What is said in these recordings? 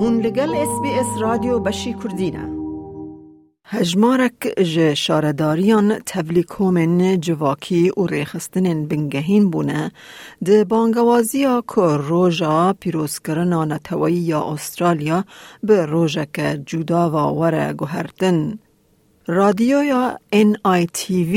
هون لگل اس بی اس رادیو بشی کردینه هجمارک ج شارداریان تبلیکومن جواکی و ریخستن بنگهین بونه ده بانگوازیا که روژا پیروز کرنا نتوایی یا استرالیا به روژا که جدا و وره گوهردن. رادیو یا NITV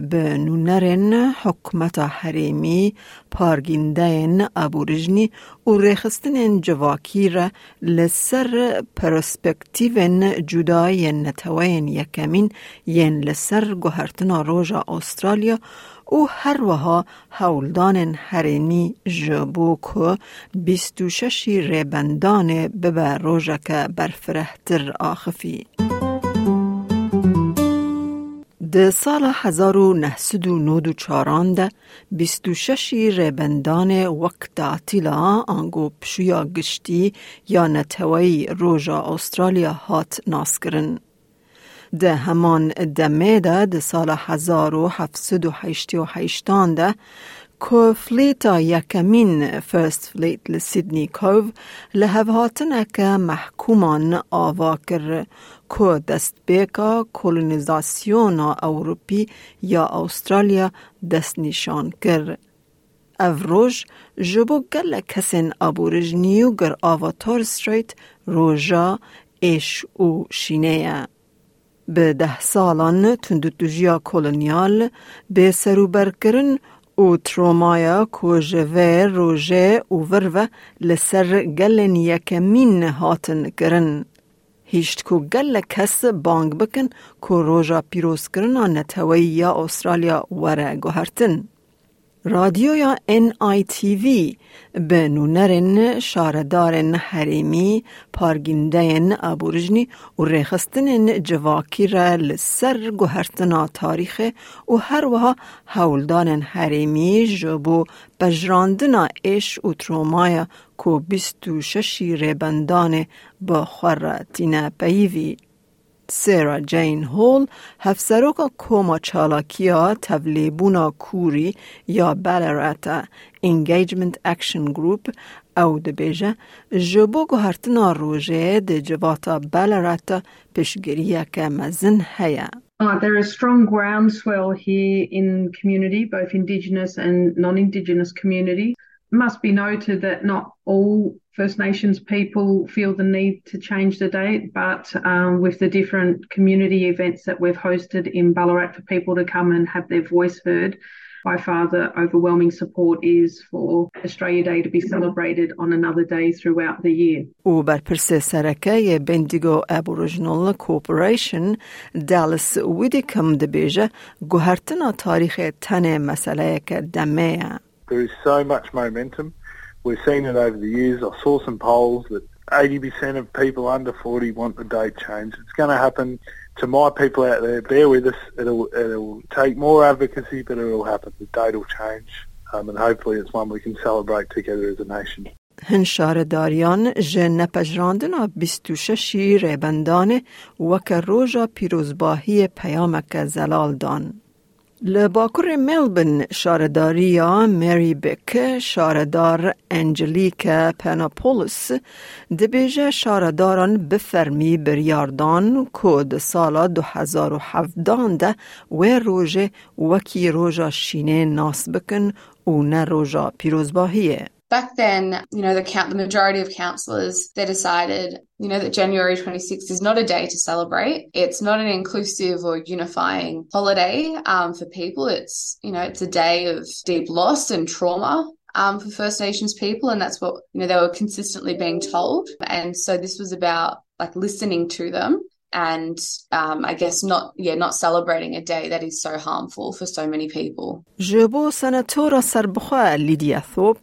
به نونرن حکمت حریمی پارگینده ابورجنی و رخستن جواکی را لسر پرسپکتیو جدای نتوین یکمین ین لسر گوهرتنا روژا استرالیا او هر وها هولدان حریمی جبو که بیستو ششی ریبندان ببر روژا که برفرهتر آخفی. د سال 1994 ده 26 ریبندان وقت تعطیلا آنگو پشویا گشتی یا نتوی روژا استرالیا هات ناسکرن. ده همان دمه ده ده سال 1788 ده که فلیتا یکمین فرست فلیت لسیدنی کوو لهوهاتنه که محکومان آوا کر که دست بیکا کولونیزاسیون اوروپی یا استرالیا دست نشان کر. روژ جبو گل کسین ابورجنیو گر آواتار استریت روژا ایش او شینه به ده سالان تندوتوژیا کولونیال به سروبر کرن او ترومایا کو جوه روژه او ورو لسر گلن یکمین هاتن کرن. هیشت کو گل کس بانگ بکن کو روژا پیروز کرنا نتوی یا استرالیا وره گوهرتن. رادیو یا NITV به نونرن شاردارن حریمی پارگیندین ابورجنی و ریخستن جواکی را لسر گوهرتنا تاریخ و هر وها هولدان حریمی جبو بجراندنا ایش و ترومایا کو بیستو ششی ریبندان با خور تینه پیوی. سیرا جین هول هفسروکا کوما چالاکیا تولیبونا کوری یا بالراتا انگیجمنت اکشن گروپ او ده بیجه جبو گوهرتنا روژه ده جواتا بالراتا پشگریه که مزن هیا. Uh, there is strong groundswell here in community, both Indigenous and non-Indigenous community. must be noted that not all First Nations people feel the need to change the date, but um, with the different community events that we've hosted in Ballarat for people to come and have their voice heard, by far the overwhelming support is for Australia Day to be celebrated on another day throughout the year. U Bendigo Aboriginal Corporation Dallas Widdicombe dibêje guhertina tarîxê tenê meseleyek. There is so much momentum. We've seen it over the years. I saw some polls that 80% of people under 40 want the date changed. It's going to happen to my people out there. Bear with us. It'll, it'll take more advocacy, but it'll happen. The date will change. Um, and hopefully it's one we can celebrate together as a nation. هن داریان جن نپجراندن 26 ریبندان وک روژا پیروزباهی پیامک زلال دان. لباکر ملبن شارداریا مری بک شاردار انجلیک پناپولس دبیجه شارداران بفرمی بریاردان کود سالا دو هزار و هفدان ده و روژه وکی روژا شینه ناس بکن و نه روژا پیروزباهیه. back then, you know, the count, the majority of councillors, they decided, you know, that January 26th is not a day to celebrate. It's not an inclusive or unifying holiday um, for people. It's, you know, it's a day of deep loss and trauma um, for First Nations people, and that's what you know they were consistently being told. And so this was about like listening to them and um, I guess not yeah not celebrating a day that is so harmful for so many people. لیدیا ثوب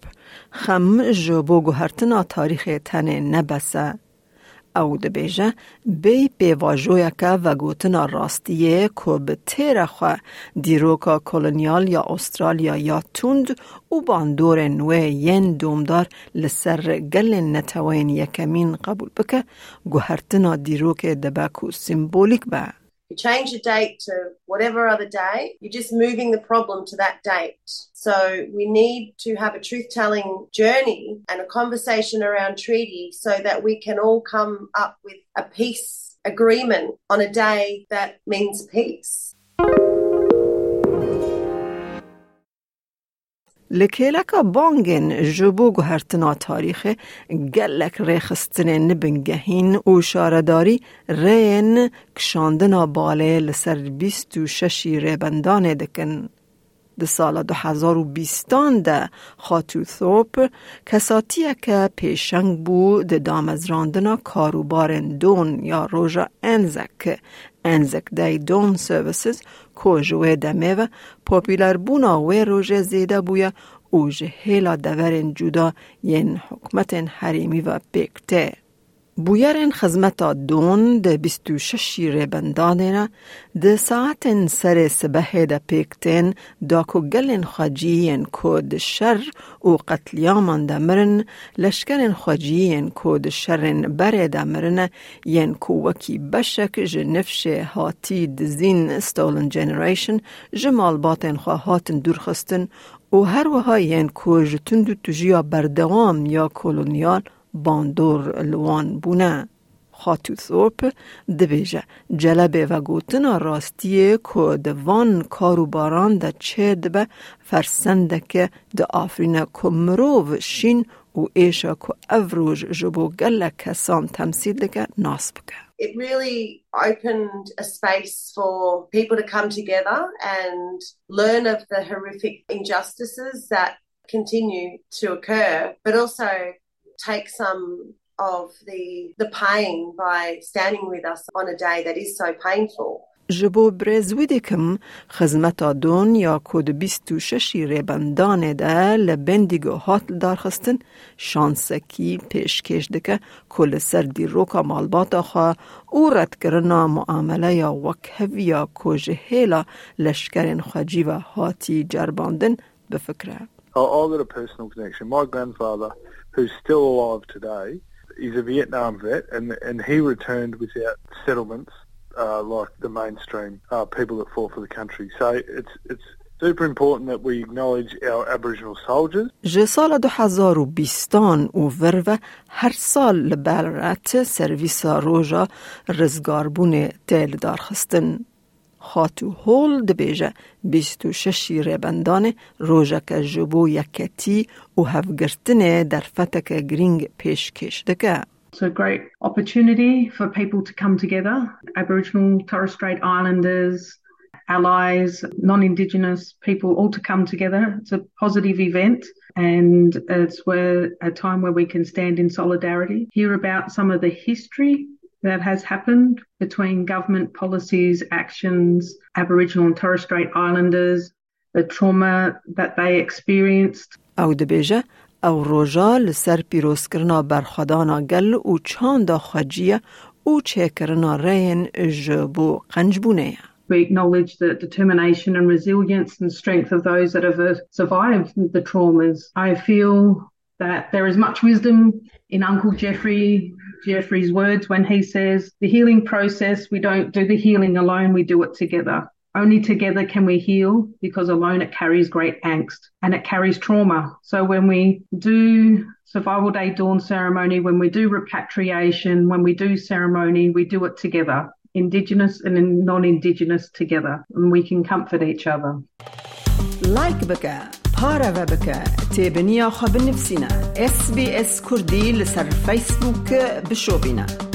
خم جبو گوهرتنا تاریخ تن نبسه او دبیجه بی پیواجویا که و گوتنا راستیه که به تیر خواه دیروکا کولونیال یا استرالیا یا توند او باندور نوه ین دومدار لسر گل نتوین یکمین قبول بکه گوهرتنا دیروک دبکو سیمبولیک به. You change the date to whatever other day, you're just moving the problem to that date. So we need to have a truth telling journey and a conversation around treaty so that we can all come up with a peace agreement on a day that means peace. لکیلکا بانگن جبو گوهرتنا تاریخ گلک ریخستن نبنگهین و شارداری رین کشاندنا باله لسر بیست و ششی ریبندان دکن. ده سال دو هزار و بیستان ده خاتو ثوپ کساتیه که پیشنگ بو ده دامزراندنا کاروبارن دون یا روژا انزک انزک دی دون سرویسز کو جوه دمه و پاپیلر بونا و روژه زیده بویا او هیلا دورن جدا ین حکمت حریمی و بکته. بویرن خزمتا دون بیستو ششی ربندانه ده ساعتن سر سبه ده پیکتن دا کو گلن خاجیین کو شر و قتلیامان ده مرن لشکرن خاجیین کو شرن بره ده مرن ین کو وکی بشک جنفش هاتی ده زین ستولن جنریشن جمال باتن خواهاتن دورخستن و هر وها ین کو جتندو تجیا بردوام یا کولونیال باندور لوان بونه خاتو ثورپ دبیجه جلبه و گوتنا راستیه که دوان کاروباران ده چه دبه فرسنده که ده آفرینه که مروو شین و ایشا که افروج جبو گله کسان تمثیل دکه ناس بکه. It really opened a space for people to come together and learn of the horrific injustices that continue to occur, but also take some of the, the pain by standing with us on a day that is so painful. ji bo. All got a personal connection. My grandfather who's still alive today, is a Vietnam vet, and and he returned without settlements uh, like the mainstream uh, people that fought for the country. So it's it's super important that we acknowledge our Aboriginal soldiers. Že sala 2020 u verve har sal li Ballarat servisa roja rizgarbune tel. خاتو هول دبیجه بیست و ششی ریبندان روژک جبو یکتی و هفگرتنه در فتک گرینگ پیش کش دکه. It's a great opportunity for people to come together, Aboriginal, Torres Strait Islanders, allies, non-Indigenous people all to come together. It's a positive event and it's where a time where we can stand in solidarity, hear about some of the history that has happened between government policies, actions, Aboriginal and Torres Strait Islanders, the trauma that they experienced. او دبیجه او روژا لسر پیروز کرنا برخدانا گل و چاندا خجیه او چه کرنا رین جبو قنجبونه We acknowledge the determination and resilience and strength of those that have survived the traumas. I feel that there is much wisdom in Uncle Jeffrey Jeffrey's words when he says, The healing process, we don't do the healing alone, we do it together. Only together can we heal because alone it carries great angst and it carries trauma. So when we do Survival Day Dawn ceremony, when we do repatriation, when we do ceremony, we do it together, Indigenous and non Indigenous together, and we can comfort each other. Like بك پارە بکە تێبنییا خە بنفسینە SسBS کوردی لەسەر فیسبوک بشۆبینە.